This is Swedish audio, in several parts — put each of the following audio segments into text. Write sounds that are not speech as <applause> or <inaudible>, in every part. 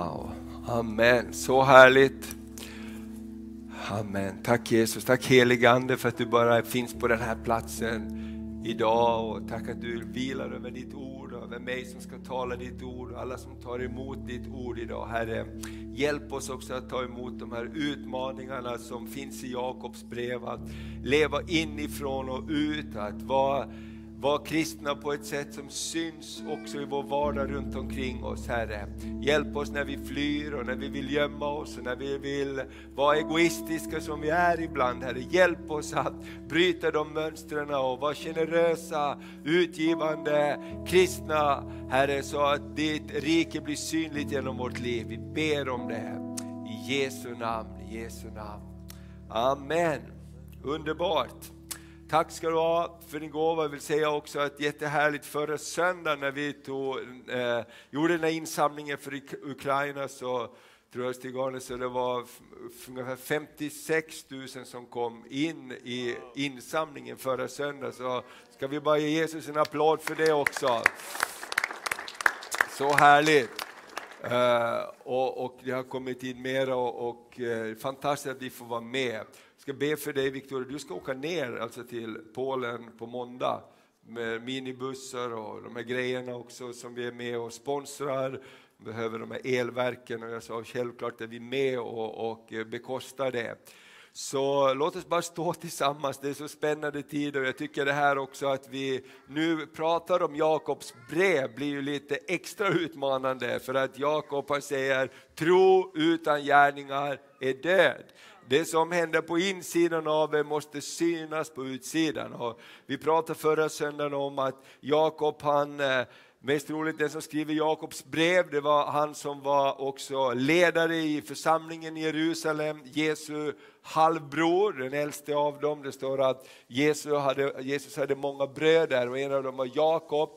Wow, amen. Så härligt. Amen. Tack Jesus, tack helige Ande för att du bara finns på den här platsen idag och tack att du vilar över ditt ord, och över mig som ska tala ditt ord och alla som tar emot ditt ord idag. Herre, hjälp oss också att ta emot de här utmaningarna som finns i Jakobs brev, att leva inifrån och ut, att vara vara kristna på ett sätt som syns också i vår vardag runt omkring oss, Herre. Hjälp oss när vi flyr och när vi vill gömma oss och när vi vill vara egoistiska som vi är ibland, Herre. Hjälp oss att bryta de mönstren och vara generösa, utgivande, kristna, Herre, så att ditt rike blir synligt genom vårt liv. Vi ber om det. I Jesu namn, i Jesu namn. Amen. Underbart. Tack ska du ha för din gåva. Jag vill säga också att jättehärligt förra söndagen när vi tog, eh, gjorde den här insamlingen för Ukraina så tror jag Stig Arne, så det var ungefär 56 000 som kom in i insamlingen förra söndagen. Så ska vi bara ge Jesus en applåd för det också. Så härligt! Uh, och, och, det har kommit in mera och, och uh, fantastiskt att vi får vara med ska be för dig Victoria, du ska åka ner alltså till Polen på måndag med minibussar och de här grejerna också som vi är med och sponsrar. Behöver de här elverken och jag sa självklart är vi med och, och bekostar det. Så låt oss bara stå tillsammans, det är så spännande tider och jag tycker det här också att vi nu pratar om Jakobs brev blir ju lite extra utmanande för att Jakob säger tro utan gärningar är död. Det som händer på insidan av er måste synas på utsidan. Och vi pratade förra söndagen om att Jakob, han eh, Mest troligt den som skriver Jakobs brev, det var han som var också ledare i församlingen i Jerusalem, Jesu halvbror, den äldste av dem. Det står att Jesus hade, Jesus hade många bröder och en av dem var Jakob.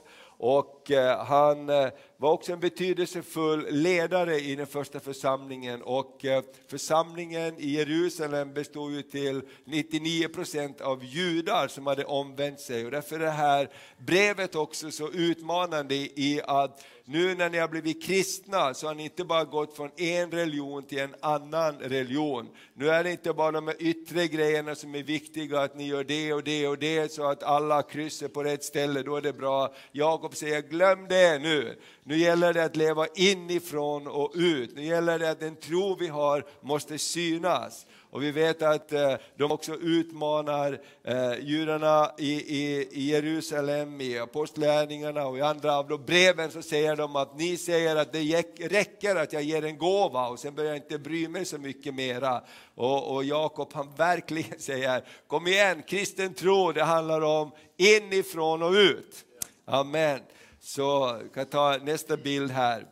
Och eh, han eh, var också en betydelsefull ledare i den första församlingen. Och eh, församlingen i Jerusalem bestod ju till 99 procent av judar som hade omvänt sig. Och därför är det här brevet också så utmanande i att nu när ni har blivit kristna så har ni inte bara gått från en religion till en annan religion. Nu är det inte bara de yttre grejerna som är viktiga, att ni gör det och det och det så att alla kryssar på rätt ställe, då är det bra. Jakob säger glöm det nu. Nu gäller det att leva inifrån och ut. Nu gäller det att den tro vi har måste synas. Och vi vet att eh, de också utmanar eh, judarna i, i, i Jerusalem, i apostlärningarna och i andra av de breven så säger de att ni säger att det räcker att jag ger en gåva och sen börjar jag inte bry mig så mycket mera. Och, och Jakob han verkligen <laughs> säger, kom igen, kristen tro det handlar om inifrån och ut. Amen. Så vi kan ta nästa bild här.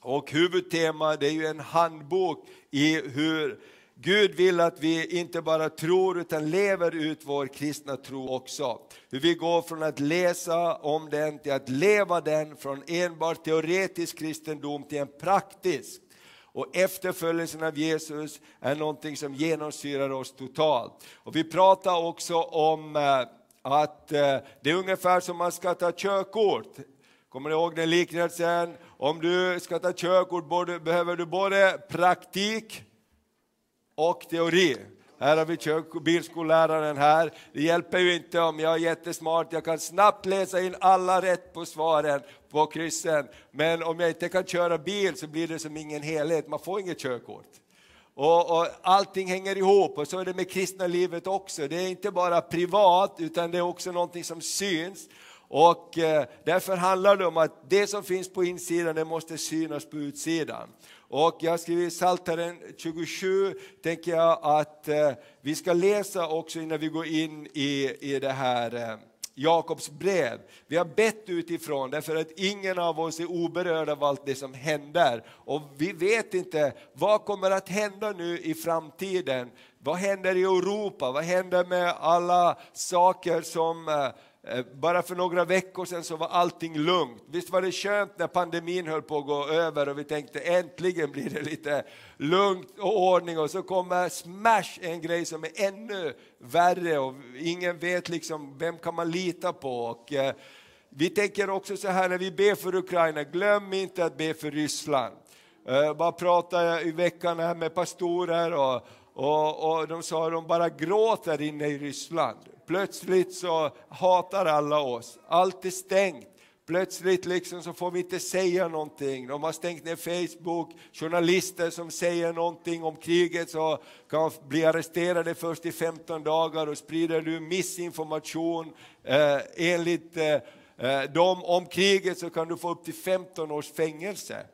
Och huvudtema det är ju en handbok i hur Gud vill att vi inte bara tror utan lever ut vår kristna tro också. Hur vi går från att läsa om den till att leva den, från enbart teoretisk kristendom till en praktisk. Och efterföljelsen av Jesus är någonting som genomsyrar oss totalt. Och vi pratar också om eh, att eh, det är ungefär som man ska ta körkort. Kommer ni ihåg den liknelsen? Om du ska ta körkort behöver du både praktik och teori. Här har vi bilskolläraren här. Det hjälper ju inte om jag är jättesmart, jag kan snabbt läsa in alla rätt på svaren på kryssen. Men om jag inte kan köra bil så blir det som ingen helhet, man får inget körkort. Och, och allting hänger ihop och så är det med kristna livet också. Det är inte bara privat utan det är också någonting som syns. Och eh, därför handlar det om att det som finns på insidan det måste synas på utsidan. Och jag skriver skrivit Psaltaren 27, tänker jag att eh, vi ska läsa också innan vi går in i, i det här eh, Jakobs brev. Vi har bett utifrån därför att ingen av oss är oberörd av allt det som händer. Och vi vet inte vad kommer att hända nu i framtiden. Vad händer i Europa? Vad händer med alla saker som Eh, Eh, bara för några veckor sedan så var allting lugnt. Visst var det skönt när pandemin höll på att gå över och vi tänkte äntligen blir det lite lugnt och ordning och så kommer smash, en grej som är ännu värre och ingen vet liksom vem kan man lita på. Och, eh, vi tänker också så här när vi ber för Ukraina, glöm inte att be för Ryssland. eh, bara pratade i veckan här med pastorer och, och, och de sa att de bara gråter inne i Ryssland. Plötsligt så hatar alla oss, allt är stängt. Plötsligt liksom så får vi inte säga någonting. De har stängt ner Facebook. Journalister som säger någonting om kriget så kan bli arresterade först i 15 dagar och sprider du missinformation eh, enligt eh, eh, dem om kriget så kan du få upp till 15 års fängelse.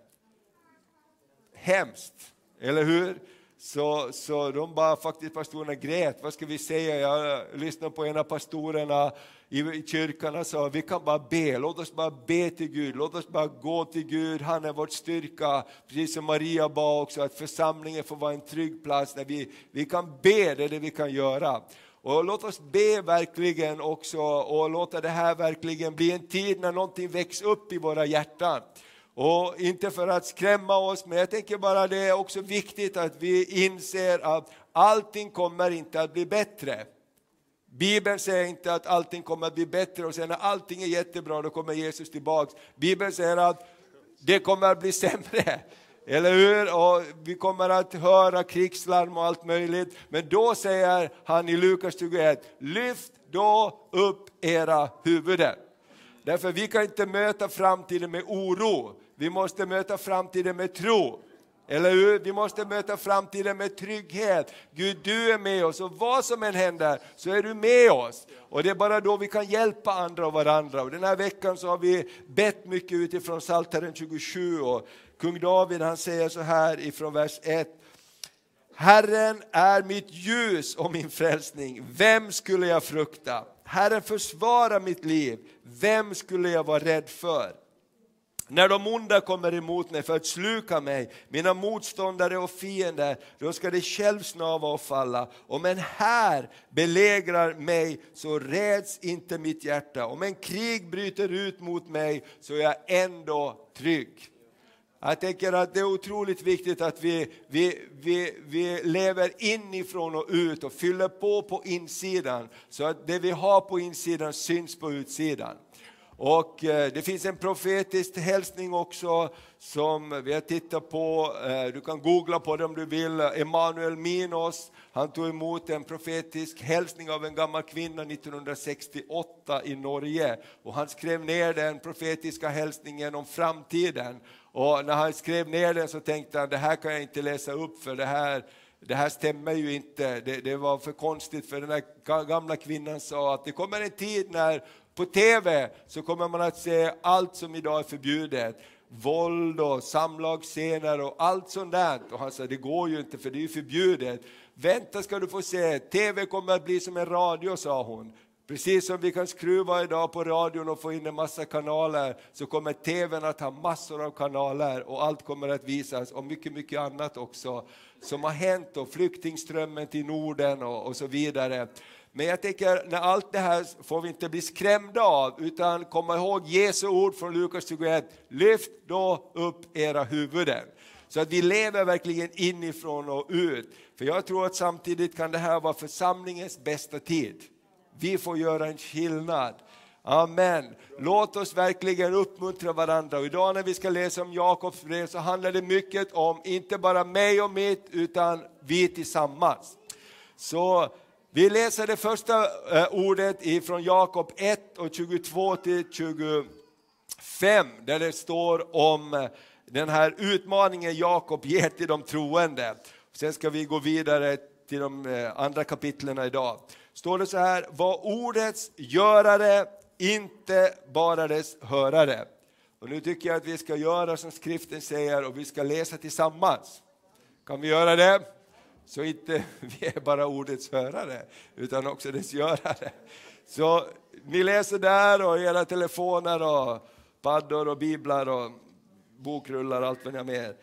Hemskt, eller hur? Så, så de bara faktiskt pastorerna grät. Vad ska vi säga? Jag lyssnade på en av pastorerna i kyrkan och sa vi kan bara be, låt oss bara be till Gud, låt oss bara gå till Gud, han är vår styrka. Precis som Maria bad också, att församlingen får vara en trygg plats där vi, vi kan be, det är det vi kan göra. Och låt oss be verkligen också och låta det här verkligen bli en tid när någonting väcks upp i våra hjärtan. Och inte för att skrämma oss, men jag tänker bara det är också viktigt att vi inser att allting kommer inte att bli bättre. Bibeln säger inte att allting kommer att bli bättre och sen när allting är jättebra då kommer Jesus tillbaks. Bibeln säger att det kommer att bli sämre. <laughs> Eller hur? Och vi kommer att höra krigslarm och allt möjligt. Men då säger han i Lukas 21, lyft då upp era huvuden. Därför vi kan inte möta framtiden med oro, vi måste möta framtiden med tro. Eller hur? Vi måste möta framtiden med trygghet. Gud, du är med oss och vad som än händer så är du med oss. Och det är bara då vi kan hjälpa andra och varandra. Och den här veckan så har vi bett mycket utifrån Psaltaren 27 och kung David han säger så här ifrån vers 1. Herren är mitt ljus och min frälsning, vem skulle jag frukta? Herren försvarar mitt liv, vem skulle jag vara rädd för? När de onda kommer emot mig för att sluka mig, mina motståndare och fiender, då ska de självsnava och falla. Om en här belägrar mig så räds inte mitt hjärta. Om en krig bryter ut mot mig så är jag ändå trygg. Jag tänker att det är otroligt viktigt att vi, vi, vi, vi lever inifrån och ut och fyller på på insidan så att det vi har på insidan syns på utsidan. Och eh, det finns en profetisk hälsning också som vi har tittat på. Eh, du kan googla på det om du vill. Emanuel Minos, han tog emot en profetisk hälsning av en gammal kvinna 1968 i Norge. Och han skrev ner den profetiska hälsningen om framtiden. Och när han skrev ner den så tänkte han, det här kan jag inte läsa upp för det här det här stämmer ju inte, det, det, var för konstigt för den här gamla kvinnan sa att det kommer en tid när på TV så kommer man att se allt som idag är förbjudet. Våld och samlagsscener och allt sånt där. Och han sa, det går ju inte för det är förbjudet. Vänta ska du få se, TV kommer att bli som en radio, sa hon. Precis som vi kan skruva idag på radion och få in en massa kanaler så kommer TVn att ha massor av kanaler och allt kommer att visas och mycket, mycket annat också som har hänt och flyktingströmmen till Norden och, och så vidare. Men jag tänker, när allt det här får vi inte bli skrämda av, utan komma ihåg Jesu ord från Lukas 21. Lyft då upp era huvuden. Så att vi lever verkligen inifrån och ut. För jag tror att samtidigt kan det här vara församlingens bästa tid. Vi får göra en skillnad. Amen. Låt oss verkligen uppmuntra varandra. Och idag när vi ska läsa om Jakobs brev så handlar det mycket om, inte bara mig och mitt, utan vi tillsammans. Så vi läser det första eh, ordet från Jakob 1 och 22 till 25 där det står om eh, den här utmaningen Jakob ger till de troende. Sen ska vi gå vidare till de eh, andra kapitlen idag. Står det så här, var ordets görare, inte bara dess hörare. Och nu tycker jag att vi ska göra som skriften säger och vi ska läsa tillsammans. Kan vi göra det? Så inte <laughs> vi är bara ordets hörare, utan också dess görare. Så ni läser där och era telefoner och paddor och biblar och bokrullar och allt vad ni har med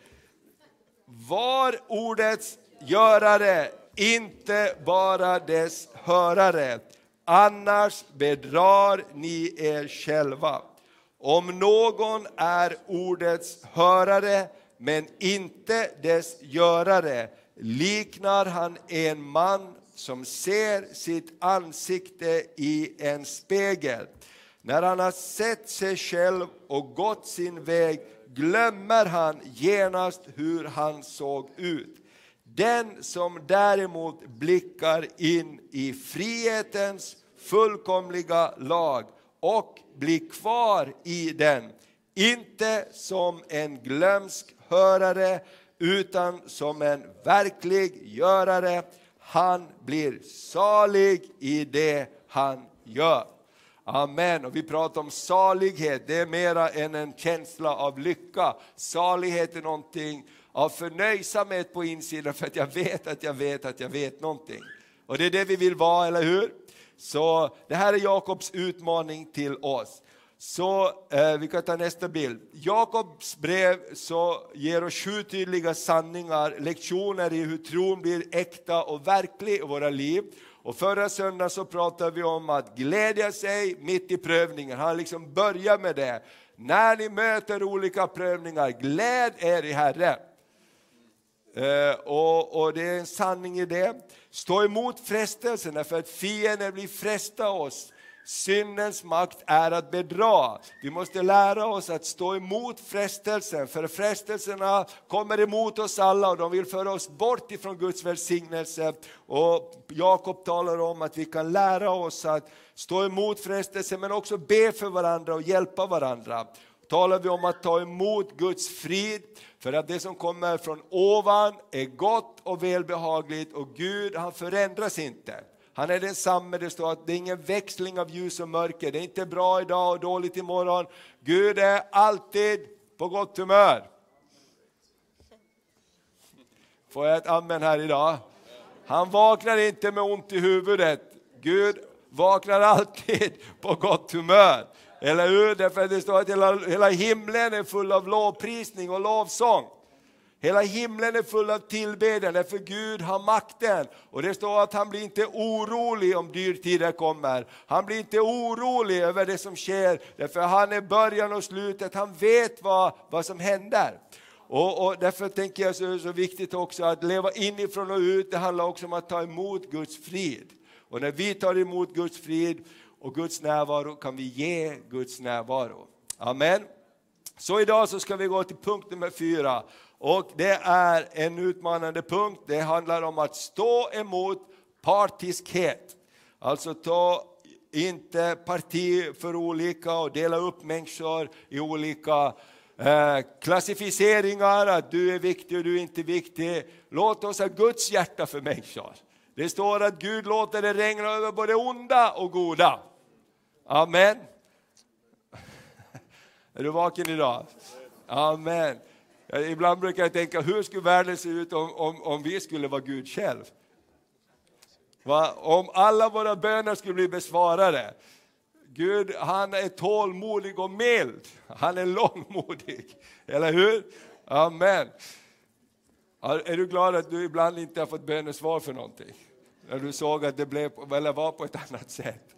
Var ordets görare, inte bara dess hörare. Annars bedrar ni er själva. Om någon är ordets hörare men inte dess görare liknar han en man som ser sitt ansikte i en spegel. När han har sett sig själv och gått sin väg glömmer han genast hur han såg ut. Den som däremot blickar in i frihetens fullkomliga lag och blir kvar i den, inte som en glömsk hörare utan som en verklig görare. Han blir salig i det han gör. Amen. Och vi pratar om salighet, det är mera än en känsla av lycka. Salighet är någonting av förnöjsamhet på insidan för att jag vet att jag vet att jag vet någonting. Och det är det vi vill vara, eller hur? Så det här är Jakobs utmaning till oss. Så eh, vi kan ta nästa bild. Jakobs brev så ger oss sju tydliga sanningar, lektioner i hur tron blir äkta och verklig i våra liv. Och förra söndagen så pratade vi om att glädja sig mitt i prövningen. Han liksom börjar med det. När ni möter olika prövningar, gläd er i Herren. Eh, och, och, det är en sanning i det. Stå emot frestelserna för att fienden vill fresta oss. Syndens makt är att bedra. Vi måste lära oss att stå emot frestelsen, för frestelserna kommer emot oss alla och de vill föra oss bort ifrån Guds välsignelse. Och Jakob talar om att vi kan lära oss att stå emot frestelsen men också be för varandra och hjälpa varandra. Talar vi om att ta emot Guds frid, för att det som kommer från ovan är gott och välbehagligt och Gud han förändras inte. Han är densamme, det står att det är ingen växling av ljus och mörker, det är inte bra idag och dåligt imorgon. Gud är alltid på gott humör. Får jag ett amen här idag? Han vaknar inte med ont i huvudet. Gud vaknar alltid på gott humör. Eller hur? Därför att det står att hela, hela himlen är full av lovprisning och lovsång. Hela himlen är full av tillbedjan, för Gud har makten. Och det står att han blir inte orolig om dyrtider kommer. Han blir inte orolig över det som sker, därför han är början och slutet. Han vet vad, vad som händer. Och, och därför tänker jag så är det så viktigt också att leva inifrån och ut. Det handlar också om att ta emot Guds frid. Och när vi tar emot Guds frid och Guds närvaro kan vi ge Guds närvaro. Amen. Så idag så ska vi gå till punkt nummer fyra. Och det är en utmanande punkt. Det handlar om att stå emot partiskhet. Alltså ta inte parti för olika och dela upp människor i olika eh, klassificeringar, att du är viktig och du är inte viktig. Låt oss ha Guds hjärta för människor. Det står att Gud låter det regna över både onda och goda. Amen. <laughs> Är du vaken idag? Amen. Ibland brukar jag tänka, hur skulle världen se ut om, om, om vi skulle vara Gud själv? Va? Om alla våra böner skulle bli besvarade. Gud, han är tålmodig och mild. Han är långmodig. Eller hur? Amen. Är du glad att du ibland inte har fått bönesvar för någonting? När du såg att det blev, eller var på ett annat sätt.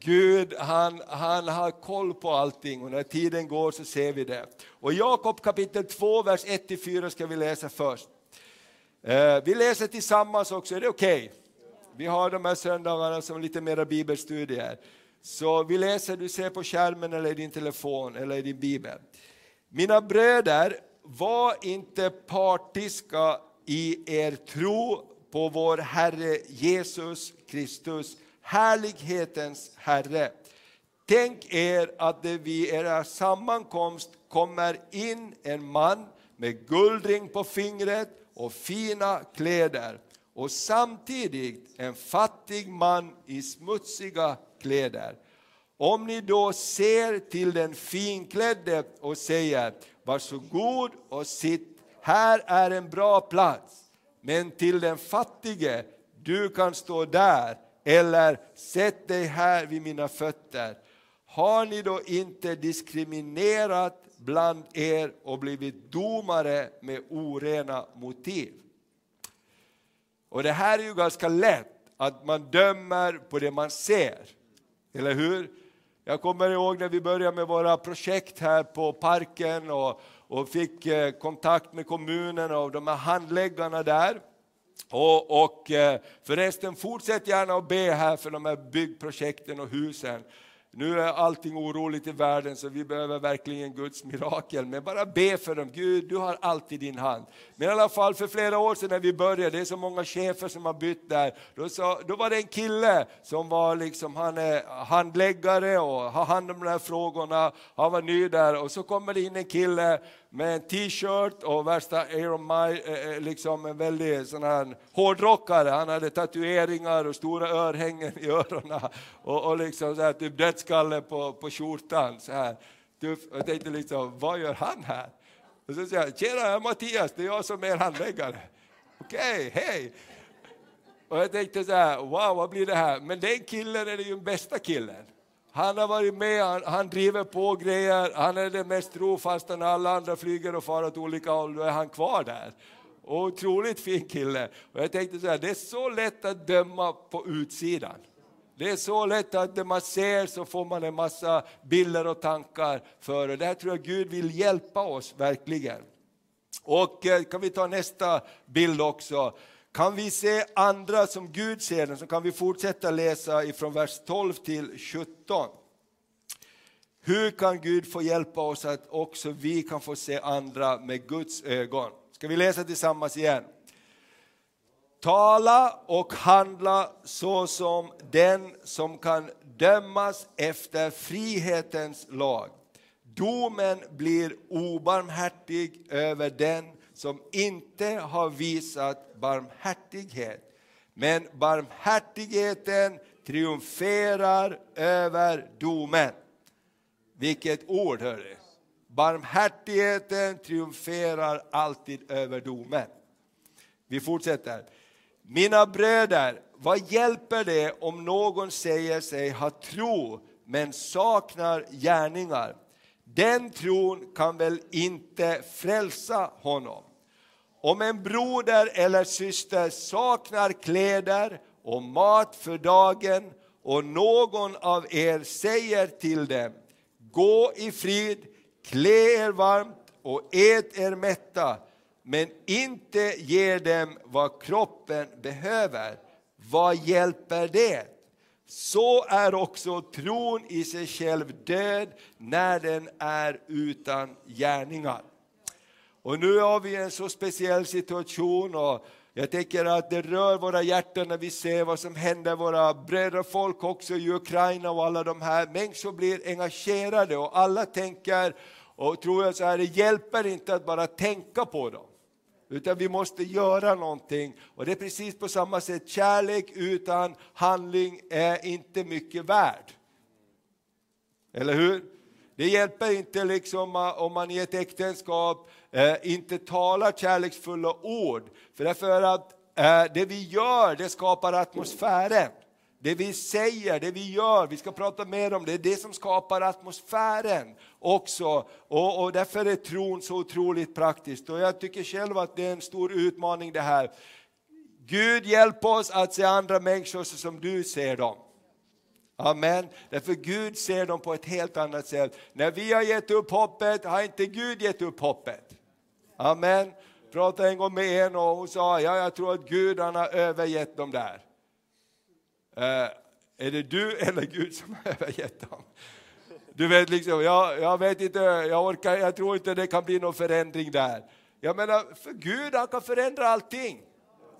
Gud han, han har koll på allting och när tiden går så ser vi det. Och Jakob kapitel 2, vers 1-4 ska vi läsa först. Eh, vi läser tillsammans också, är det okej? Okay? Vi har de här söndagarna som lite mera bibelstudier. Så vi läser, du ser på skärmen eller i din telefon eller i din bibel. Mina bröder, var inte partiska i er tro på vår Herre Jesus Kristus härlighetens Herre. Tänk er att det vid er sammankomst kommer in en man med guldring på fingret och fina kläder och samtidigt en fattig man i smutsiga kläder. Om ni då ser till den finklädde och säger varsågod och sitt, här är en bra plats. Men till den fattige, du kan stå där eller sätt dig här vid mina fötter. Har ni då inte diskriminerat bland er och blivit domare med orena motiv? Och det här är ju ganska lätt, att man dömer på det man ser. Eller hur? Jag kommer ihåg när vi började med våra projekt här på parken och, och fick eh, kontakt med kommunen och de här handläggarna där. Och, och eh, förresten, fortsätt gärna att be här för de här byggprojekten och husen. nu är allting oroligt i världen så vi behöver verkligen Guds mirakel. Men bara be för dem, Gud du har alltid din hand. Men i alla fall för flera år sedan när vi började, det är så många chefer som har bytt där, då, sa, då var det en kille som var liksom, han är handläggare och har hand om de här frågorna, han var ny där och så kommer det in en kille med en t-shirt och värsta Iron My, eh, eh, liksom en väldigt sån här hårdrockare. Han hade tatueringar och stora örhängen i öronen och, och liksom så här, typ dödskalle på, på skjortan. Så här. Jag tänkte liksom, vad gör han här? Och så säger jag, tjena Mattias, det är jag som är handläggare. Okej, okay, hej! Och jag tänkte så här, wow vad blir det här? Men den killen är ju den bästa killen. Han har varit med, han, han, driver på grejer, han är den mest trofasta när alla andra flyger och far åt olika håll, då är han kvar där. Otroligt fin kille. Och jag tänkte så här, det är så lätt att döma på utsidan. Det är så lätt att när man ser så får man en massa bilder och tankar för det. Där tror jag Gud vill hjälpa oss verkligen. Och eh, kan vi ta nästa bild också. Kan vi se andra som Gud ser dem så kan vi fortsätta läsa ifrån vers 12 till 17. Hur kan Gud få hjälpa oss att också vi kan få se andra med Guds ögon? Ska vi läsa tillsammans igen? Tala och handla så som den som kan dömas efter frihetens lag. Domen blir obarmhärtig över den som inte har visat barmhärtighet. Men barmhärtigheten triumferar över domen. Vilket ord, hörru! Barmhärtigheten triumferar alltid över domen. Vi fortsätter. Mina bröder, vad hjälper det om någon säger sig ha tro men saknar gärningar? Den tron kan väl inte frälsa honom? Om en broder eller syster saknar kläder och mat för dagen och någon av er säger till dem, gå i frid, klä er varmt och ät er mätta, men inte ger dem vad kroppen behöver, vad hjälper det? Så är också tron i sig själv död när den är utan gärningar. Och nu har vi en så speciell situation och jag tänker att det rör våra hjärtan när vi ser vad som händer våra bröder folk också i Ukraina och alla de här. Människor blir engagerade och alla tänker och tror jag så här, det hjälper inte att bara tänka på dem. Utan vi måste göra någonting. Och det är precis på samma sätt, kärlek utan handling är inte mycket värd. Eller hur? Det hjälper inte liksom om man i ett äktenskap eh, inte talar kärleksfulla ord. För därför att eh, det vi gör, det skapar atmosfären. Det vi säger, det vi gör, vi ska prata mer om det, det är det som skapar atmosfären också. Och, och därför är tron så otroligt praktiskt. Och jag tycker själv att det är en stor utmaning det här. Gud hjälp oss att se andra människor så som du ser dem. Amen. Därför Gud ser dem på ett helt annat sätt. När vi har gett upp hoppet har inte Gud gett upp hoppet. Amen. Jag pratade en gång med en och hon sa, ja jag tror att Gud han har övergett dem där. Eh, är det du eller Gud som har övergett dem? Du vet liksom, jag, jag vet inte, jag orkar, jag tror inte det kan bli någon förändring där. Jag menar, för Gud han kan förändra allting.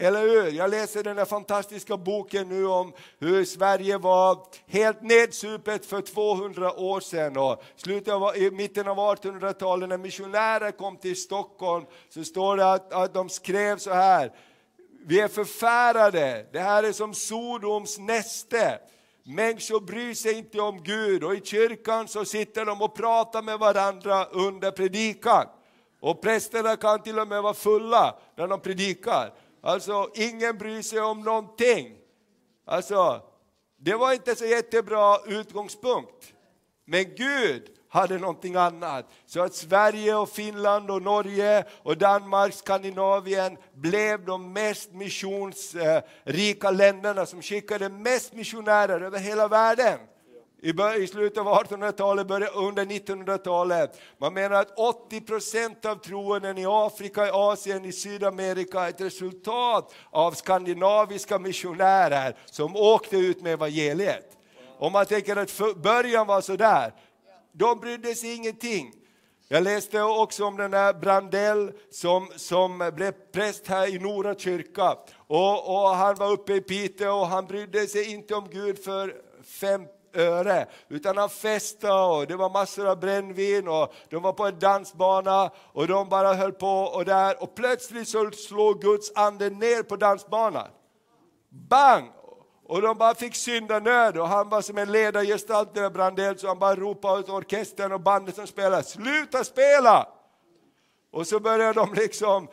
Eller hur? Jag läser den här fantastiska boken nu om hur Sverige var helt nedsupet för 200 år sedan. Och slutet av, I mitten av 1800-talet när missionärer kom till Stockholm så står det att, att de skrev så här. Vi är förfärade, det här är som Sodoms näste. Människor bryr sig inte om Gud och i kyrkan så sitter de och pratar med varandra under predikan. Och prästerna kan till och med vara fulla när de predikar. Alltså, ingen bryr sig om någonting. Alltså, det var inte så jättebra utgångspunkt. Men Gud hade någonting annat. Så att Sverige och Finland och Norge och Danmark, Skandinavien blev de mest missionsrika länderna som skickade mest missionärer över hela världen i slutet av 1800-talet, under 1900-talet. Man menar att 80 procent av troenden i Afrika, i Asien, i Sydamerika är ett resultat av skandinaviska missionärer som åkte ut med evangeliet. Om man tänker att början var så där, de brydde sig ingenting. Jag läste också om den där Brandell som, som blev präst här i Nora kyrka. Och, och han var uppe i Piteå och han brydde sig inte om Gud för fem öre, utan han festade och det var massor av brännvin och de var på en dansbana och de bara höll på och där och plötsligt så slog Guds ande ner på dansbanan. Bang! Och de bara fick syndanöd och han var som en ledargestalt där Brandel så han bara ropade ut orkestern och bandet som spelade, sluta spela! Och så började de liksom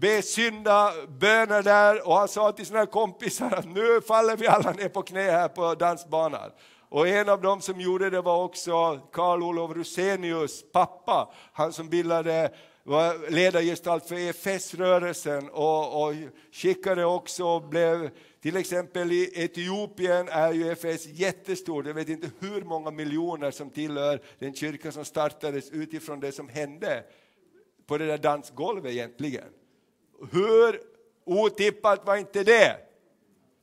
be synda böner där och han sa till sina kompisar att nu faller vi alla ner på knä här på dansbanan. Och en av dem som gjorde det var också Karl Olof Rosenius pappa, han som bildade var ledargestalt för EFS-rörelsen och, och skickade också och blev till exempel i Etiopien är ju EFS jättestor, jag vet inte hur många miljoner som tillhör den kyrka som startades utifrån det som hände på det där dansgolvet egentligen. Hur otippat var inte det?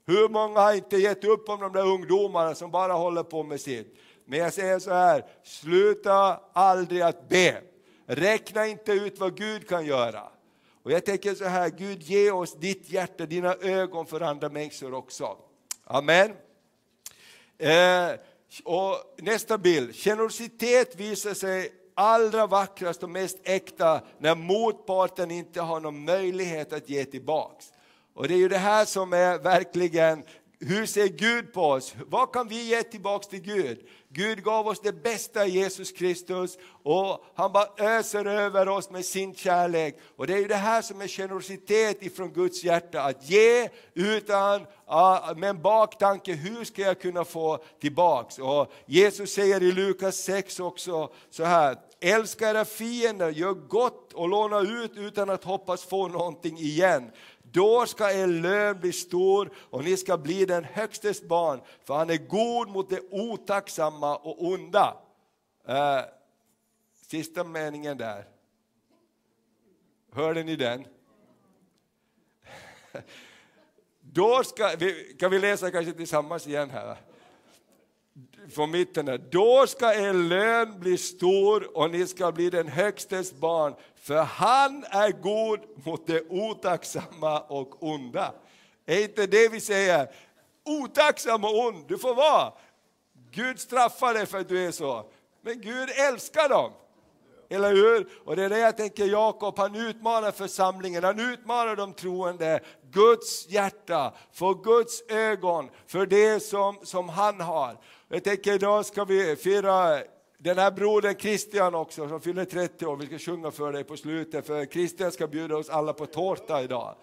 Hur många har inte gett upp om de där ungdomarna som bara håller på med sitt? Men jag säger så här, sluta aldrig att be. Räkna inte ut vad Gud kan göra. Och jag tänker så här, Gud ge oss ditt hjärta, dina ögon för andra människor också. Amen. Eh, och nästa bild, generositet visar sig allra vackrast och mest äkta när motparten inte har någon möjlighet att ge tillbaks. Och det är ju det här som är verkligen hur ser Gud på oss? Vad kan vi ge tillbaks till Gud? Gud gav oss det bästa i Jesus Kristus och han bara öser över oss med sin kärlek. Och det är ju det här som är generositet ifrån Guds hjärta, att ge utan ah, med en baktanke, hur ska jag kunna få tillbaks? Och Jesus säger i Lukas 6 också så här, älska era fiender, gör gott och låna ut utan att hoppas få någonting igen. Då ska er lön bli stor och ni ska bli den högstes barn, för han är god mot det otacksamma och onda. Eh, sista meningen där. Hörde ni den? <laughs> Då ska, kan vi läsa kanske tillsammans igen här? Från mitten där. Då ska er lön bli stor och ni ska bli den högstes barn, för han är god mot det otacksamma och onda. Är inte det vi säger? Otacksam och ond, du får vara. Gud straffar dig för att du är så. Men Gud älskar dem. Eller hur? Och det är det jag tänker Jakob, han utmanar församlingen, han utmanar de troende, Guds hjärta, för Guds ögon, för det som, som han har. Jag tänker idag ska vi fira den här brodern Christian också som fyller 30 år, vi ska sjunga för dig på slutet, för Christian ska bjuda oss alla på tårta idag.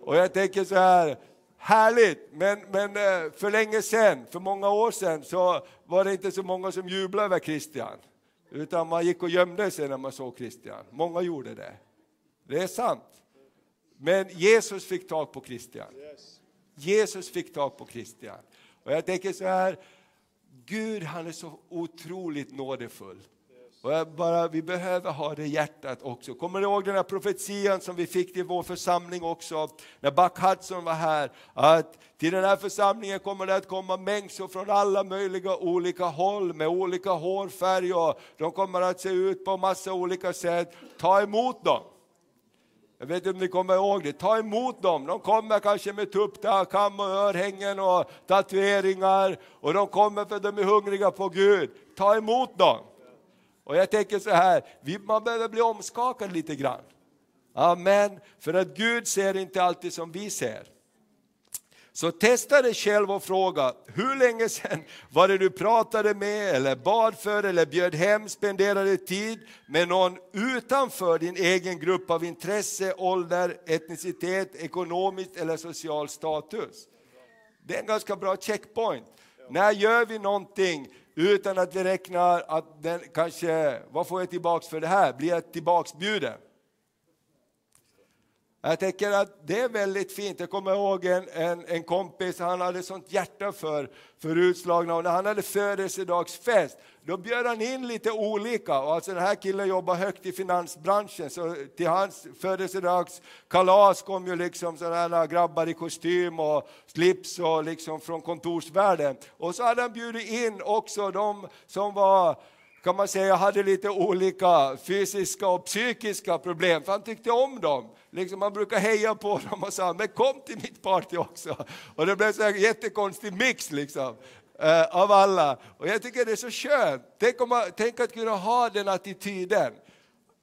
Och jag tänker så här, härligt, men, men eh, för länge sedan, för många år sedan, så var det inte så många som jublade över Christian. Utan man gick och gömde sig när man såg Christian. Många gjorde det. Det är sant. Men Jesus fick tag på Christian. Jesus fick tag på Christian. Och jag tänker så här, Gud han är så otroligt nådefull. Och bara, vi behöver ha det hjärtat också. Kommer du ihåg den här profetian som vi fick till vår församling också, när Buck Hudson var här, att till den här församlingen kommer det att komma människor från alla möjliga olika håll med olika hårfärg och de kommer att se ut på massa olika sätt. Ta emot dem! Jag vet inte om ni kommer ihåg det. Ta emot dem. De kommer kanske med tuppkam och örhängen och tatueringar. Och de kommer för att de är hungriga på Gud. Ta emot dem. Och jag tänker så här, man behöver bli omskakad lite grann. Amen. För att Gud ser inte alltid som vi ser. Så testa dig själv och fråga, hur länge sedan var det du pratade med, eller bad för, eller bjöd hem, spenderade tid med någon utanför din egen grupp av intresse, ålder, etnicitet, ekonomiskt eller social status? Det är en ganska bra checkpoint. När gör vi någonting utan att vi räknar att den kanske, vad får jag tillbaks för det här? Blir jag tillbaksbjuden? Jag tänker att det är väldigt fint. Jag kommer ihåg en, en, en kompis, han hade sånt hjärta för, för utslagna och när han hade födelsedagsfest då bjöd han in lite olika. Och alltså den här killen jobbar högt i finansbranschen så till hans födelsedagskalas kom ju liksom sådana grabbar i kostym och slips och liksom från kontorsvärlden. Och så hade han bjudit in också de som var kan man säga hade lite olika fysiska och psykiska problem, för han tyckte om dem. Liksom man brukar heja på dem och sa, men kom till mitt party också. Och det blev en jättekonstig mix liksom, eh, av alla. Och jag tycker det är så skönt. Tänk, om tänk att kunna ha den attityden.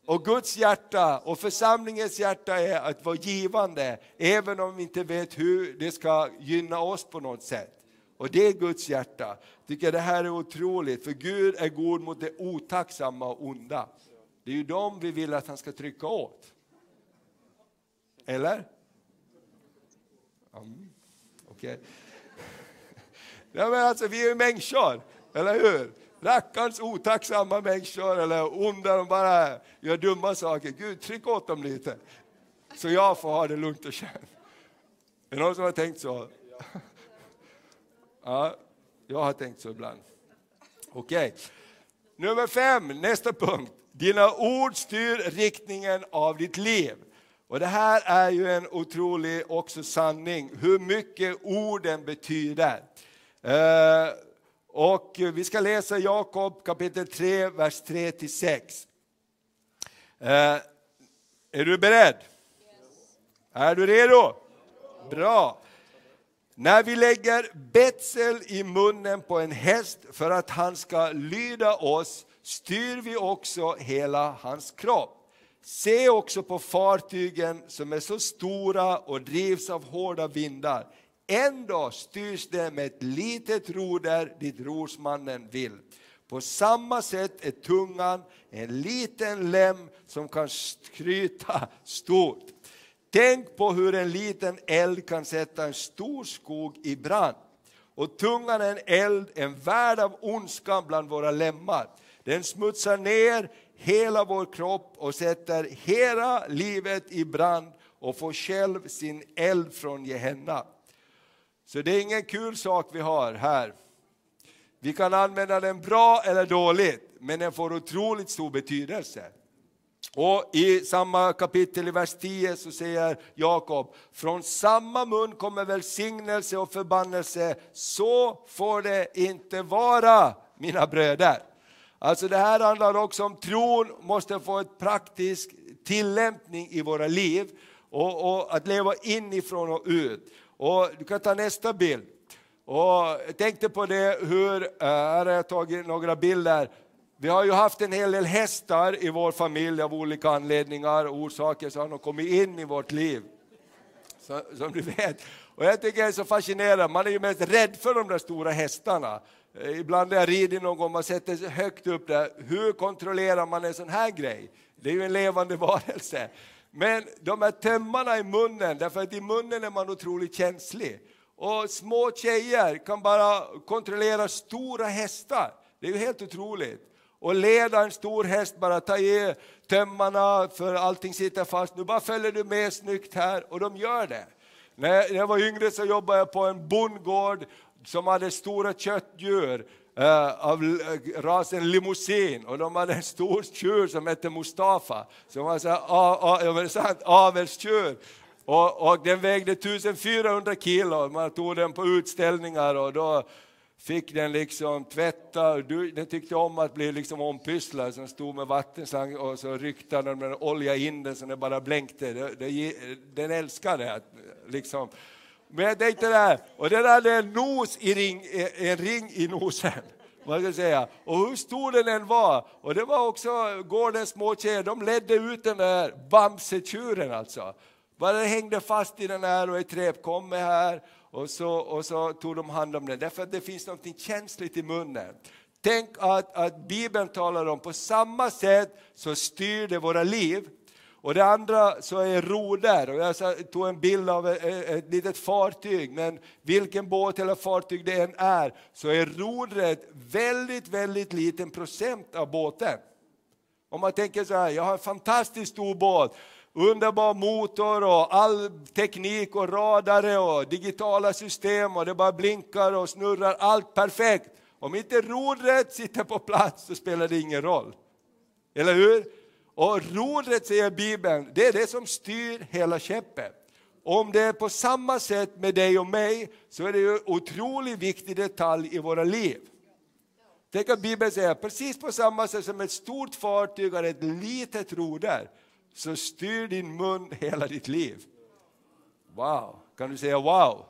Och Guds hjärta och församlingens hjärta är att vara givande, även om vi inte vet hur det ska gynna oss på något sätt. Och det är Guds hjärta. tycker det här är otroligt, för Gud är god mot det otacksamma och onda. Det är ju dem vi vill att han ska trycka åt. Eller? Mm, Okej. <laughs> Okay. Ja, men alltså, vi är ju människor, eller hur? Rackarns otacksamma människor, eller onda, de bara gör dumma saker. Gud, tryck åt dem lite, så jag får ha det lugnt och skönt. Är det någon som har tänkt så? Ja, jag har tänkt så ibland. Okej. Okay. Nummer fem, nästa punkt. Dina ord styr riktningen av ditt liv. Och Det här är ju en otrolig också sanning, hur mycket orden betyder. Eh, och vi ska läsa Jakob kapitel 3, vers 3-6. Eh, är du beredd? Yes. Är du redo? Bra. När vi lägger betsel i munnen på en häst för att han ska lyda oss styr vi också hela hans kropp. Se också på fartygen som är så stora och drivs av hårda vindar. Ändå styrs det med ett litet roder dit rorsmannen vill. På samma sätt är tungan en liten lem som kan skryta stort. Tänk på hur en liten eld kan sätta en stor skog i brand. Och tungan är en eld, en värld av ondska bland våra lemmar. Den smutsar ner hela vår kropp och sätter hela livet i brand och får själv sin eld från Gehenna. Så det är ingen kul sak vi har här. Vi kan använda den bra eller dåligt, men den får otroligt stor betydelse. Och I samma kapitel i vers 10 så säger Jakob, från samma mun kommer välsignelse och förbannelse, så får det inte vara mina bröder. Alltså det här handlar också om tron måste få ett praktisk tillämpning i våra liv och, och att leva inifrån och ut. Och du kan ta nästa bild. Och jag tänkte på det hur, eh, här har jag tagit några bilder vi har ju haft en hel del hästar i vår familj av olika anledningar och orsaker, så har de kommit in i vårt liv. Så, som du vet. Och jag tycker det är så fascinerande, man är ju mest rädd för de där stora hästarna. Eh, ibland när jag rider någon gång, man sätter sig högt upp där, hur kontrollerar man en sån här grej? Det är ju en levande <laughs> varelse. Men de här tömmarna i munnen, därför att i munnen är man otroligt känslig. Och små tjejer kan bara kontrollera stora hästar. Det är ju helt otroligt och leda en stor häst, bara ta i tömmarna för allting sitter fast. Nu bara följer du med snyggt här och de gör det. När jag var yngre så jobbade jag på en bondgård som hade stora köttdjur eh, av eh, rasen limousin och de hade en stor tjur som hette Mustafa, som var så här, avelstjur. Och, och den vägde 1400 kilo, man tog den på utställningar och då fick den liksom tvätta, den tyckte om att bli liksom ompysslad, så den stod med vattenslang och så ryckte den olja in den så den bara blänkte. Den älskade det. Liksom. Men jag tänkte där, och den hade en nos i ring, en ring i nosen. Vad ska säga. Och hur stor den än var, och det var också gårdens små tjejer, de ledde ut den där bamsetjuren. alltså. Bara den hängde fast i den här och ett rep, kom med här och så, och så tog de hand om den, därför att det finns något känsligt i munnen. Tänk att, att Bibeln talar om, på samma sätt så styr det våra liv. Och det andra så är roder, och jag tog en bild av ett, ett litet fartyg, men vilken båt eller fartyg det än är, så är rodret väldigt, väldigt liten procent av båten. Om man tänker så här, jag har en fantastiskt stor båt, underbar motor och all teknik och radare och digitala system och det bara blinkar och snurrar, allt perfekt. Om inte rodret sitter på plats så spelar det ingen roll. Eller hur? Och rodret, säger Bibeln, det är det som styr hela skeppet. Om det är på samma sätt med dig och mig så är det en otroligt viktig detalj i våra liv. Tänk att Bibeln säger precis på samma sätt som ett stort fartyg har ett litet roder så styr din mun hela ditt liv. Wow, kan du säga wow?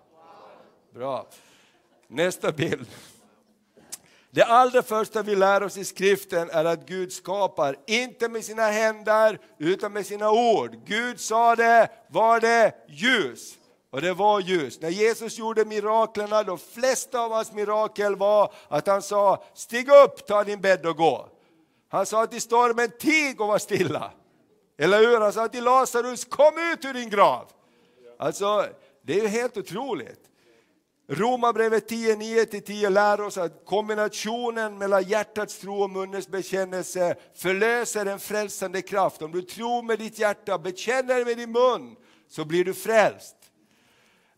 Bra. Nästa bild. Det allra första vi lär oss i skriften är att Gud skapar, inte med sina händer utan med sina ord. Gud sa det, var det ljus. Och det var ljus. När Jesus gjorde miraklerna, de flesta av hans mirakel var att han sa, stig upp, ta din bädd och gå. Han sa till stormen, tig och var stilla. Eller hur? Han sa till Lazarus, kom ut ur din grav. Alltså, det är ju helt otroligt. Romarbrevet 10.9-10 lär oss att kombinationen mellan hjärtats tro och munnens bekännelse förlöser en frälsande kraft. Om du tror med ditt hjärta, bekänner med din mun, så blir du frälst.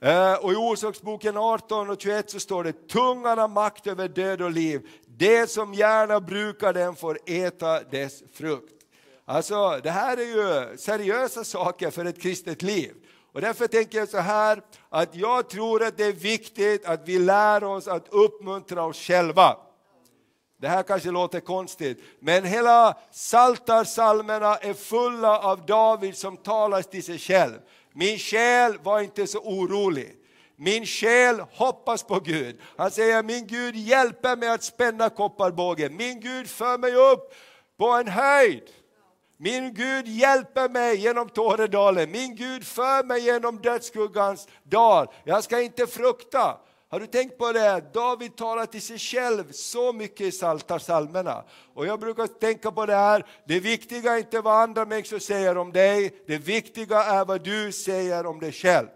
Eh, och I Orsaksboken 18 och 21 så står det, tungan har makt över död och liv. Det som gärna brukar den får äta dess frukt. Alltså, det här är ju seriösa saker för ett kristet liv. Och därför tänker jag så här, att jag tror att det är viktigt att vi lär oss att uppmuntra oss själva. Det här kanske låter konstigt, men hela Saltarsalmerna är fulla av David som talar till sig själv. Min själ var inte så orolig. Min själ hoppas på Gud. Han säger, min Gud hjälper mig att spänna kopparbågen. Min Gud för mig upp på en höjd. Min Gud hjälper mig genom Tåredalen, min Gud för mig genom dödsskuggans dal. Jag ska inte frukta. Har du tänkt på det? David talar till sig själv så mycket i Psaltarpsalmerna. Och jag brukar tänka på det här, det viktiga är inte vad andra människor säger om dig, det viktiga är vad du säger om dig själv.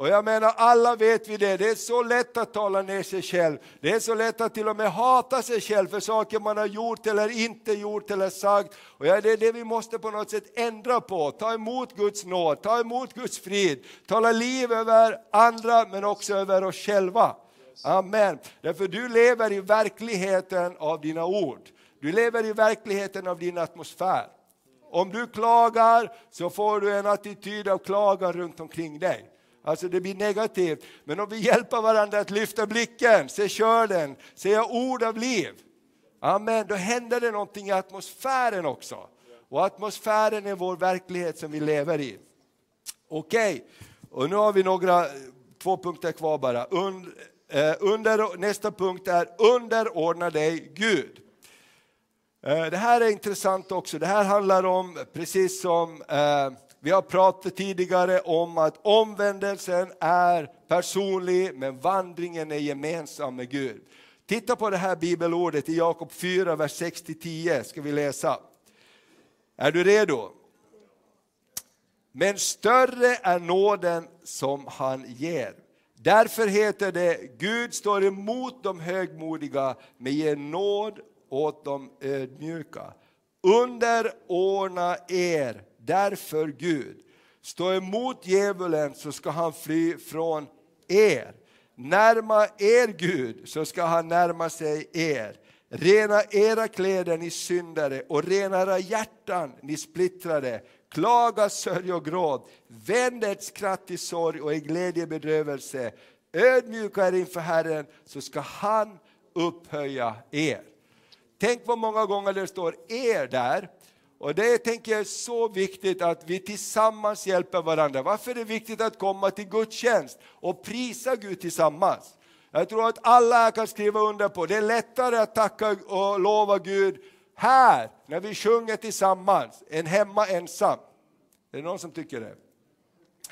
Och jag menar, alla vet vi det, det är så lätt att tala ner sig själv. Det är så lätt att till och med hata sig själv för saker man har gjort eller inte gjort eller sagt. Och ja, det är det vi måste på något sätt ändra på. Ta emot Guds nåd, ta emot Guds frid, tala liv över andra men också över oss själva. Amen. Därför du lever i verkligheten av dina ord. Du lever i verkligheten av din atmosfär. Om du klagar så får du en attityd av klagan runt omkring dig. Alltså det blir negativt. Men om vi hjälper varandra att lyfta blicken, se körden, säga ord av liv. Amen, då händer det någonting i atmosfären också. Och atmosfären är vår verklighet som vi lever i. Okej, okay. och nu har vi några, två punkter kvar bara. Und, eh, under, nästa punkt är underordna dig Gud. Eh, det här är intressant också. Det här handlar om, precis som eh, vi har pratat tidigare om att omvändelsen är personlig, men vandringen är gemensam med Gud. Titta på det här bibelordet i Jakob 4, vers 6-10 ska vi läsa. Är du redo? Men större är nåden som han ger. Därför heter det, Gud står emot de högmodiga men ger nåd åt de ödmjuka. Underordna er Därför Gud, stå emot djävulen så ska han fly från er. Närma er Gud så ska han närma sig er. Rena era kläder ni syndare och rena era hjärtan ni splittrade. Klaga, sörj och gråt. Vänd ett skratt till sorg och i glädjebedrövelse. Ödmjuka er inför Herren så ska han upphöja er. Tänk vad många gånger det står er där och det tänker jag är så viktigt att vi tillsammans hjälper varandra. Varför är det viktigt att komma till gudstjänst och prisa Gud tillsammans? Jag tror att alla här kan skriva under på det är lättare att tacka och lova Gud här, när vi sjunger tillsammans, än hemma ensam. Är det någon som tycker det?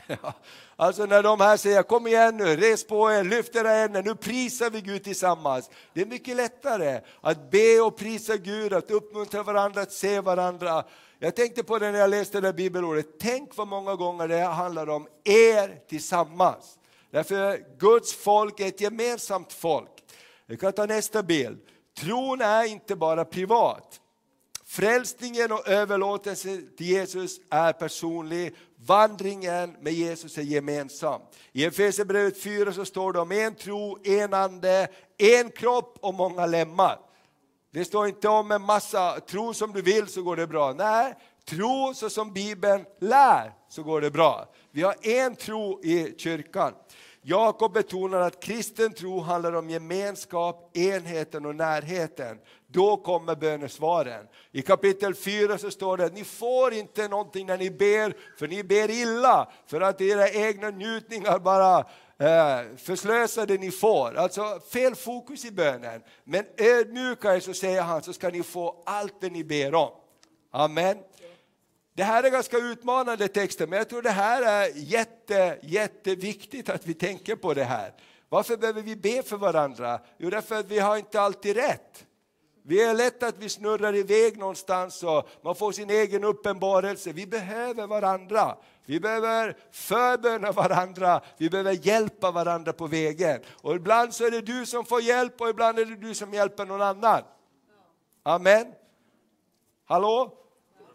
<laughs> Alltså när de här säger kom igen nu, res på er, lyft era händer, nu prisar vi Gud tillsammans. Det är mycket lättare att be och prisa Gud, att uppmuntra varandra, att se varandra. Jag tänkte på det när jag läste det där bibelordet, tänk vad många gånger det handlar om er tillsammans. Därför Guds folk är ett gemensamt folk. Vi kan ta nästa bild. Tron är inte bara privat. Frälsningen och överlåtelsen till Jesus är personlig. Vandringen med Jesus är gemensam. I Efesierbrevet 4 så står det om en tro, en ande, en kropp och många lemmar. Det står inte om en massa, tro som du vill så går det bra. Nej, tro så som Bibeln lär så går det bra. Vi har en tro i kyrkan. Jakob betonar att kristen tro handlar om gemenskap, enheten och närheten. Då kommer bönesvaren. I kapitel 4 så står det att ni får inte någonting när ni ber, för ni ber illa, för att era egna njutningar bara eh, förslösar det ni får. Alltså fel fokus i bönen. Men ödmjuka er så säger han så ska ni få allt det ni ber om. Amen. Det här är ganska utmanande texter, men jag tror det här är jätte, jätteviktigt att vi tänker på det här. Varför behöver vi be för varandra? Jo, därför att vi har inte alltid rätt. Vi är lätt att vi snurrar iväg någonstans och man får sin egen uppenbarelse. Vi behöver varandra. Vi behöver förböna varandra, vi behöver hjälpa varandra på vägen. Och ibland så är det du som får hjälp och ibland är det du som hjälper någon annan. Amen. Hallå?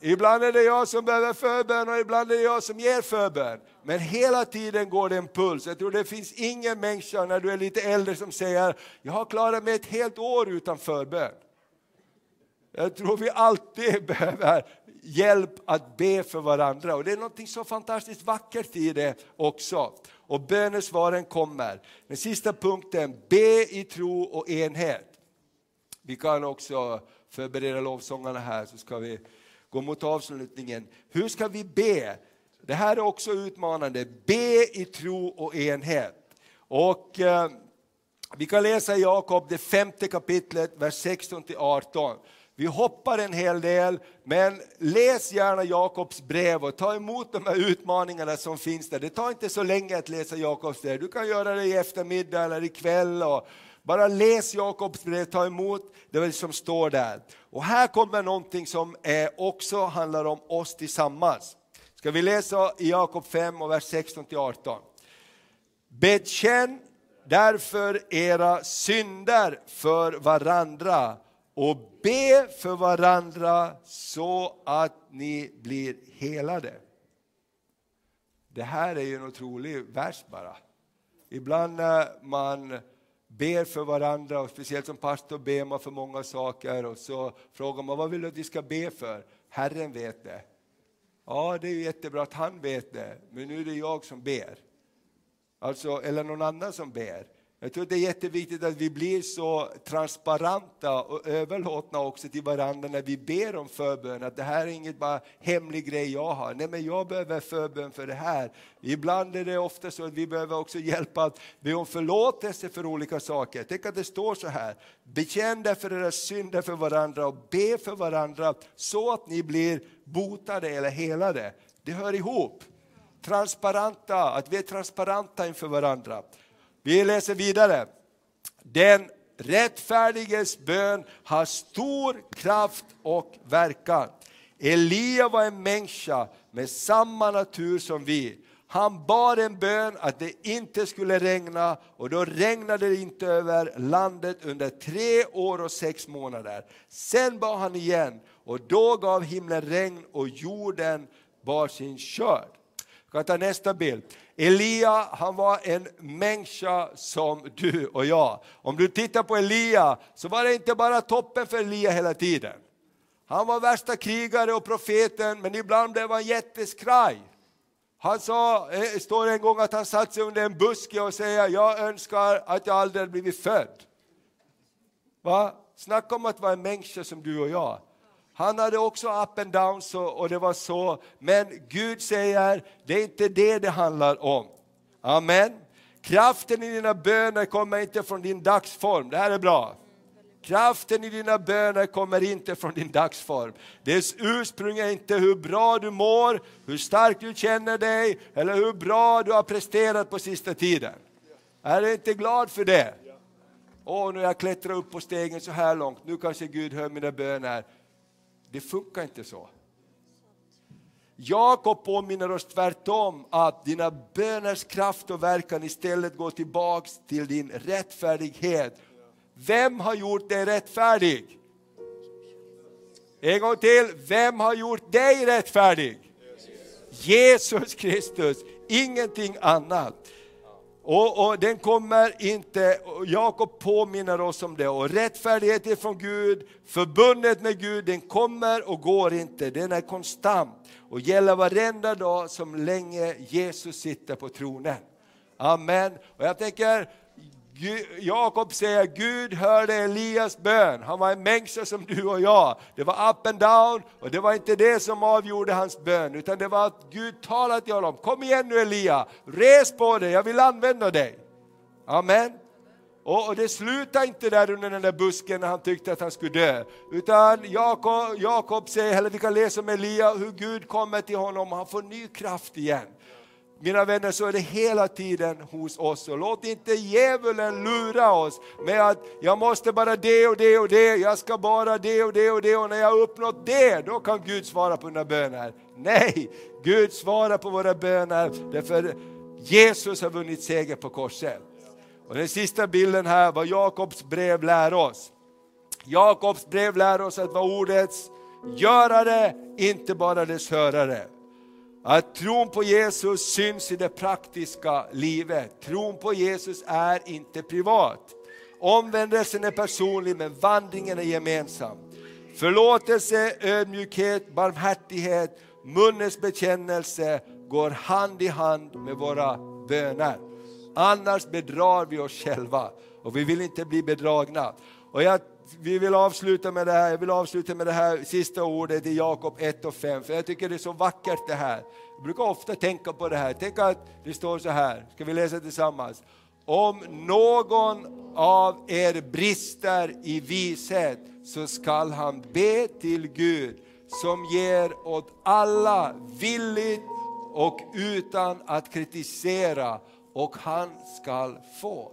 Ibland är det jag som behöver förbön och ibland är det jag som ger förbön. Men hela tiden går det en puls. Jag tror det finns ingen människa när du är lite äldre som säger, jag har klarat mig ett helt år utan förbön. Jag tror vi alltid <laughs> behöver hjälp att be för varandra. Och det är något så fantastiskt vackert i det också. Och bönesvaren kommer. Den sista punkten, be i tro och enhet. Vi kan också förbereda lovsångarna här så ska vi gå mot avslutningen. Hur ska vi be? Det här är också utmanande. Be i tro och enhet. Och eh, vi kan läsa i Jakob, det femte kapitlet, vers 16 18. Vi hoppar en hel del, men läs gärna Jakobs brev och ta emot de här utmaningarna som finns där. Det tar inte så länge att läsa Jakobs brev. Du kan göra det i eftermiddag eller ikväll. Och bara läs Jakobs brev, ta emot det som står där. Och här kommer någonting som eh, också handlar om oss tillsammans. Ska vi läsa i Jakob 5 och vers 16 18. Bekänn därför era synder för varandra och be för varandra så att ni blir helade. Det här är ju en otrolig vers bara. Ibland när man ber för varandra, och speciellt som pastor ber man för många saker och så frågar man vad vill du att vi ska be för? Herren vet det. Ja, det är jättebra att han vet det, men nu är det jag som ber. Alltså, eller någon annan som ber. Jag tror det är jätteviktigt att vi blir så transparenta och överlåtna också till varandra när vi ber om förbön. Att det här är inget bara hemlig grej jag har. Nej, men jag behöver förbön för det här. Ibland är det ofta så att vi behöver också hjälpa att be om förlåtelse för olika saker. Tänk att det står så här. Bekänn därför era synder för varandra och be för varandra så att ni blir botade eller helade. Det hör ihop. Transparenta, att vi är transparenta inför varandra. Vi läser vidare. Den rättfärdiges bön har stor kraft och verkan. Elia var en människa med samma natur som vi. Han bad en bön att det inte skulle regna och då regnade det inte över landet under tre år och sex månader. Sen bad han igen och då gav himlen regn och jorden bar sin skörd. Kan ta nästa bild. Elia, han var en människa som du och jag. Om du tittar på Elia så var det inte bara toppen för Elia hela tiden. Han var värsta krigare och profeten, men ibland blev han jätteskraj. Han sa, det står en gång att han satt sig under en buske och säger, jag önskar att jag aldrig blivit född. Va? Snacka om att vara en människa som du och jag. Han hade också up and downs och, och det var så. Men Gud säger, det är inte det det handlar om. Amen. Kraften i dina böner kommer inte från din dagsform. Det här är bra. Kraften i dina böner kommer inte från din dagsform. Dess ursprung är inte hur bra du mår, hur starkt du känner dig eller hur bra du har presterat på sista tiden. Är du inte glad för det? Åh, oh, nu har jag klättrat upp på stegen så här långt, nu kanske Gud hör mina böner. Det funkar inte så. Jakob påminner oss tvärtom att dina böners kraft och verkan istället går tillbaks till din rättfärdighet. Vem har gjort dig rättfärdig? En gång till, vem har gjort dig rättfärdig? Jesus Kristus, ingenting annat. Och, och, den kommer inte, Jakob påminner oss om det. Och rättfärdighet från Gud, förbundet med Gud, den kommer och går inte. Den är konstant och gäller varenda dag som länge Jesus sitter på tronen. Amen. Och jag tänker, Jakob säger Gud hörde Elias bön. Han var en människa som du och jag. Det var up and down och det var inte det som avgjorde hans bön utan det var att Gud talade till honom. Kom igen nu Elia, res på dig, jag vill använda dig. Amen. Och, och det slutade inte där under den där busken när han tyckte att han skulle dö. Utan Jakob, Jakob säger, eller vi kan läsa om Elia, hur Gud kommer till honom och han får ny kraft igen. Mina vänner, så är det hela tiden hos oss. Och låt inte djävulen lura oss med att jag måste bara det och det och det, jag ska bara det och det och det och när jag har uppnått det, då kan Gud svara på mina böner. Nej, Gud svarar på våra böner därför Jesus har vunnit seger på korset. Och den sista bilden här, vad Jakobs brev lär oss. Jakobs brev lär oss att vara ordets görare, inte bara dess hörare. Att tron på Jesus syns i det praktiska livet. Tron på Jesus är inte privat. Omvändelsen är personlig men vandringen är gemensam. Förlåtelse, ödmjukhet, barmhärtighet, munnens bekännelse går hand i hand med våra böner. Annars bedrar vi oss själva och vi vill inte bli bedragna. Och jag vi vill avsluta med det här, jag vill avsluta med det här sista ordet i Jakob 1 och 5, för jag tycker det är så vackert det här. Jag brukar ofta tänka på det här, tänk att det står så här, ska vi läsa tillsammans? Om någon av er brister i vishet så skall han be till Gud som ger åt alla villigt och utan att kritisera och han skall få.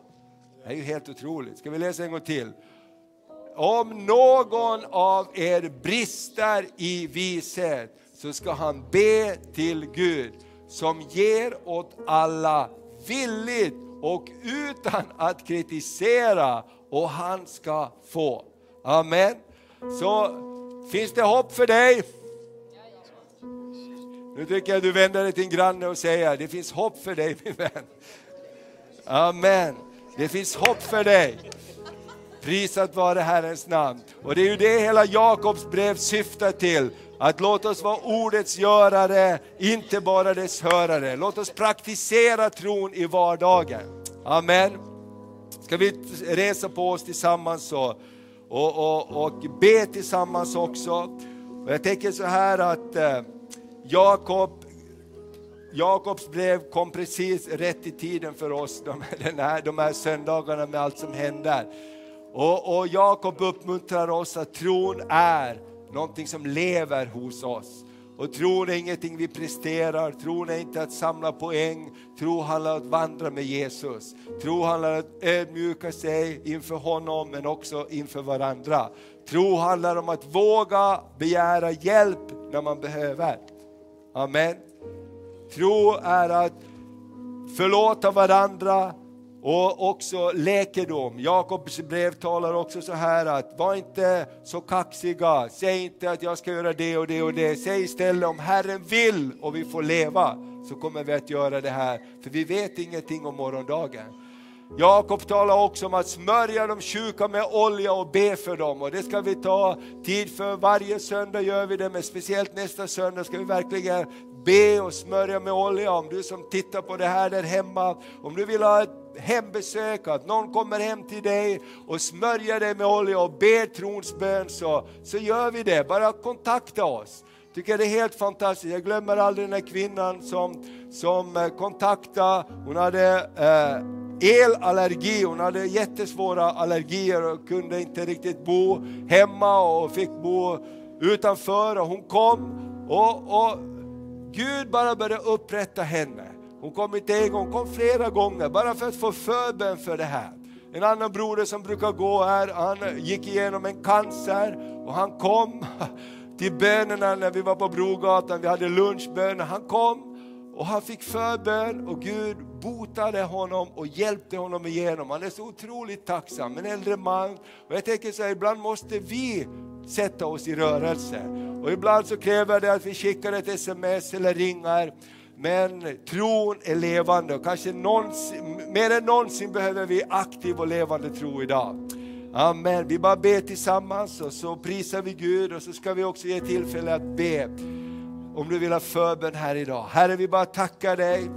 Det är ju helt otroligt. Ska vi läsa en gång till? Om någon av er brister i vishet så ska han be till Gud som ger åt alla villigt och utan att kritisera och han ska få. Amen. Så finns det hopp för dig? Nu tycker jag du vänder dig till din granne och säger, det finns hopp för dig min vän. Amen. Det finns hopp för dig. Prisat vare Herrens namn. Och det är ju det hela Jakobs brev syftar till. Att låt oss vara ordets görare, inte bara dess hörare. Låt oss praktisera tron i vardagen. Amen. Ska vi resa på oss tillsammans så, och, och, och be tillsammans också. Och jag tänker så här att eh, Jakob Jakobs brev kom precis rätt i tiden för oss de, <laughs> den här, de här söndagarna med allt som händer. Och, och Jakob uppmuntrar oss att tron är någonting som lever hos oss. Och tron är ingenting vi presterar, tron är inte att samla poäng, tro handlar om att vandra med Jesus. Tro handlar om att ödmjuka sig inför honom men också inför varandra. Tro handlar om att våga begära hjälp när man behöver. Amen. Tro är att förlåta varandra, och också läkedom. Jakobs brev talar också så här att var inte så kaxiga, säg inte att jag ska göra det och det och det. Säg istället om Herren vill och vi får leva så kommer vi att göra det här. För vi vet ingenting om morgondagen. Jakob talar också om att smörja de sjuka med olja och be för dem. Och det ska vi ta tid för. Varje söndag gör vi det, men speciellt nästa söndag ska vi verkligen be och smörja med olja. Om du som tittar på det här där hemma, om du vill ha ett hembesök, att någon kommer hem till dig och smörjer dig med olja och ber trons bön så, så gör vi det. Bara kontakta oss. Tycker det är helt fantastiskt. Jag glömmer aldrig den här kvinnan som, som eh, kontaktade, hon hade eh, elallergi, hon hade jättesvåra allergier och kunde inte riktigt bo hemma och fick bo utanför och hon kom och, och Gud bara började upprätta henne. Hon kom inte en gång, hon kom flera gånger bara för att få förbön för det här. En annan broder som brukar gå här, han gick igenom en cancer och han kom <laughs> till bönerna när vi var på Brogatan, vi hade lunchböner. Han kom Och han fick förbön och Gud botade honom och hjälpte honom igenom. Han är så otroligt tacksam, en äldre man. Och jag tänker så här, ibland måste vi sätta oss i rörelse. Och ibland så kräver det att vi skickar ett sms eller ringar. Men tron är levande och kanske någonsin, mer än någonsin behöver vi aktiv och levande tro idag. Amen. Vi bara ber tillsammans och så prisar vi Gud och så ska vi också ge tillfälle att be. Om du vill ha förbön här idag. Herre, vi bara tackar dig,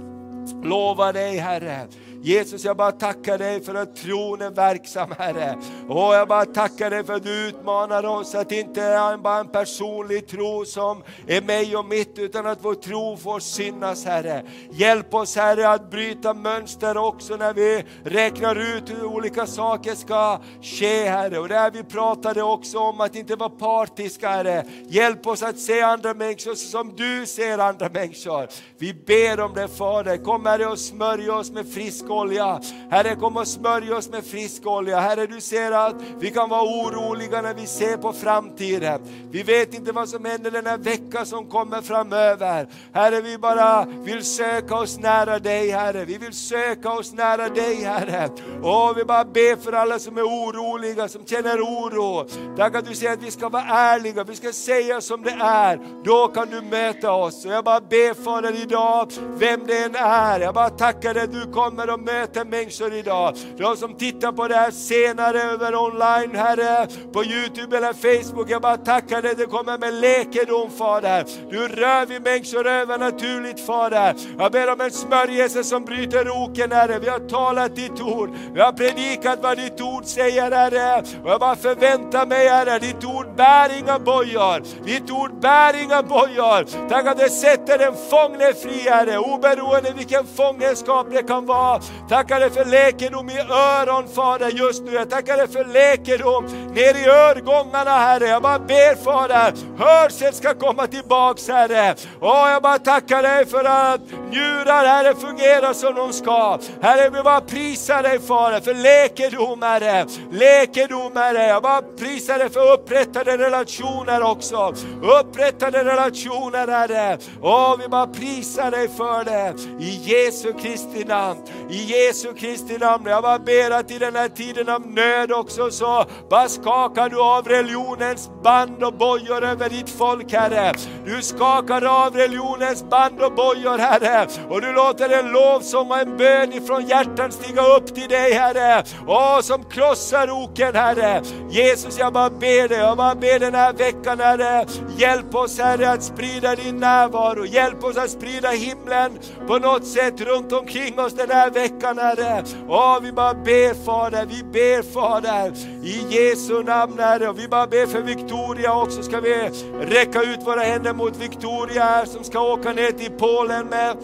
lovar dig Herre Jesus, jag bara tackar dig för att tron är verksam Herre. Och jag bara tackar dig för att du utmanar oss att inte är bara en personlig tro som är mig och mitt, utan att vår tro får synas Herre. Hjälp oss Herre att bryta mönster också när vi räknar ut hur olika saker ska ske Herre. Och där vi pratade också om att inte vara partiska Herre. Hjälp oss att se andra människor som du ser andra människor. Vi ber om det Fader, kom Herre och smörj oss med frisk olja. Herre kom och smörj oss med frisk olja. Herre du ser att vi kan vara oroliga när vi ser på framtiden. Vi vet inte vad som händer den här veckan som kommer framöver. Herre vi bara vill söka oss nära dig Herre. Vi vill söka oss nära dig Herre. Och vi bara ber för alla som är oroliga, som känner oro. Tack att du säger att vi ska vara ärliga, vi ska säga som det är. Då kan du möta oss. Och jag bara ber Fader idag, vem det än är. Jag bara tackar dig att du kommer och möter människor idag. De som tittar på det här senare över online, Herre, på Youtube eller Facebook. Jag bara tackar dig, det kommer med läkedom Fader. Du rör vid människor övernaturligt Fader. Jag ber om en smörjelse som bryter oken Herre. Vi har talat ditt ord, vi har predikat vad ditt ord säger Herre. Och jag bara förväntar mig Herre, ditt ord bär inga bojor. Ditt ord bär inga bojor. Tack att det sätter en fånge fri Herre, oberoende vilken fångenskap det kan vara. Tackar dig för läkedom i öron Fader just nu. Jag tackar dig för läkedom ner i örgångarna Herre. Jag bara ber Fader, hörsel ska komma tillbaks Herre. Åh, jag bara tackar dig för att njurar Herre fungerar som de ska. Herre vi bara prisar dig Fader för läkedom Herre. Läkedom Herre. Jag bara prisar dig för upprättade relationer också. Upprättade relationer Herre. Åh, vi bara prisar dig för det. I Jesu Kristi namn. I Jesu Kristi namn. Jag bara ber att i den här tiden av nöd också så bara skakar du av religionens band och bojor över ditt folk Herre. Du skakar av religionens band och bojor Herre. Och du låter en lovsång och en bön ifrån hjärtan stiga upp till dig Herre. Åh, som krossar oken Herre. Jesus jag bara ber dig, jag bara ber den här veckan Herre. Hjälp oss Herre att sprida din närvaro. Hjälp oss att sprida himlen på något sätt runt omkring oss den här veckan Herre. Åh, vi bara ber Fader, vi ber Fader i Jesu namn Herre. Och vi bara ber för Victoria också, ska vi räcka ut våra händer mot Victoria här som ska åka ner till Polen med,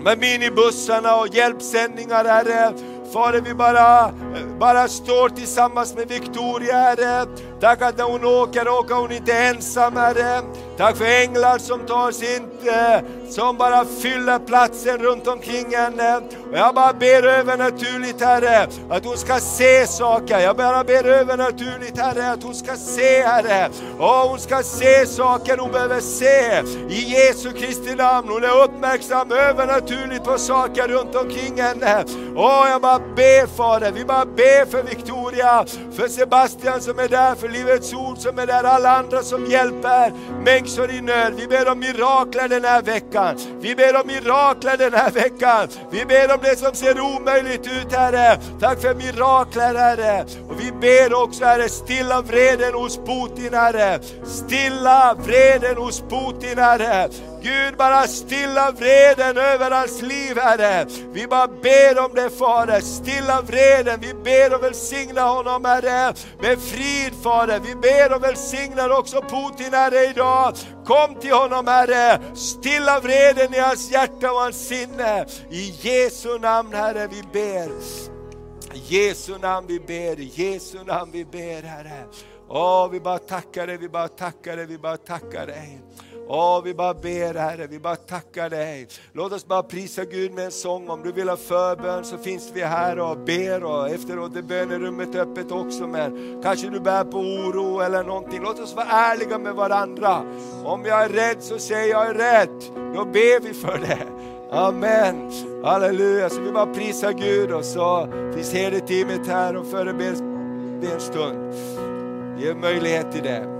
med minibussarna och hjälpsändningar Herre. Fader, vi bara, bara står tillsammans med Victoria, Herre. Tack att när hon åker, åker hon inte ensam, Herre. Tack för änglar som tar sin, eh, som bara fyller platsen runt omkring henne. Och jag bara ber övernaturligt Herre, att hon ska se saker. Jag bara ber övernaturligt Herre, att hon ska se Herre. Och hon ska se saker hon behöver se. I Jesu Kristi namn. Hon är uppmärksam övernaturligt på saker runt omkring henne. Och jag bara ber Fader, vi bara ber för Victoria, för Sebastian som är där, för Livets Ord som är där, alla andra som hjälper människor i nöd. Vi ber om mirakler den här veckan. Vi ber om mirakler den här veckan. Vi ber om det som ser omöjligt ut Herre. Tack för mirakler Herre. Och vi ber också Herre, stilla vreden hos Putin Herre. Stilla vreden hos Putin Herre. Gud bara stilla vreden över hans liv Herre. Vi bara ber om det Fader, stilla vreden. Vi ber och välsigna honom Herre med frid Fader. Vi ber och välsignar också Putin Herre idag. Kom till honom Herre, stilla vreden i hans hjärta och hans sinne. I Jesu namn Herre vi ber. I Jesu namn vi ber, i Jesu namn vi ber Herre. Åh, vi bara tackar dig, vi bara tackar dig, vi bara tackar dig. Åh, vi bara ber Herre, vi bara tackar dig. Låt oss bara prisa Gud med en sång. Om du vill ha förbön så finns vi här och ber och efteråt är bönerummet öppet också. Men kanske du bär på oro eller någonting. Låt oss vara ärliga med varandra. Om jag är rädd så säger jag är rädd. Då ber vi för det. Amen. Halleluja. Så vi bara prisar Gud och så finns hela teamet här och föreber en stund. Ge möjlighet till det.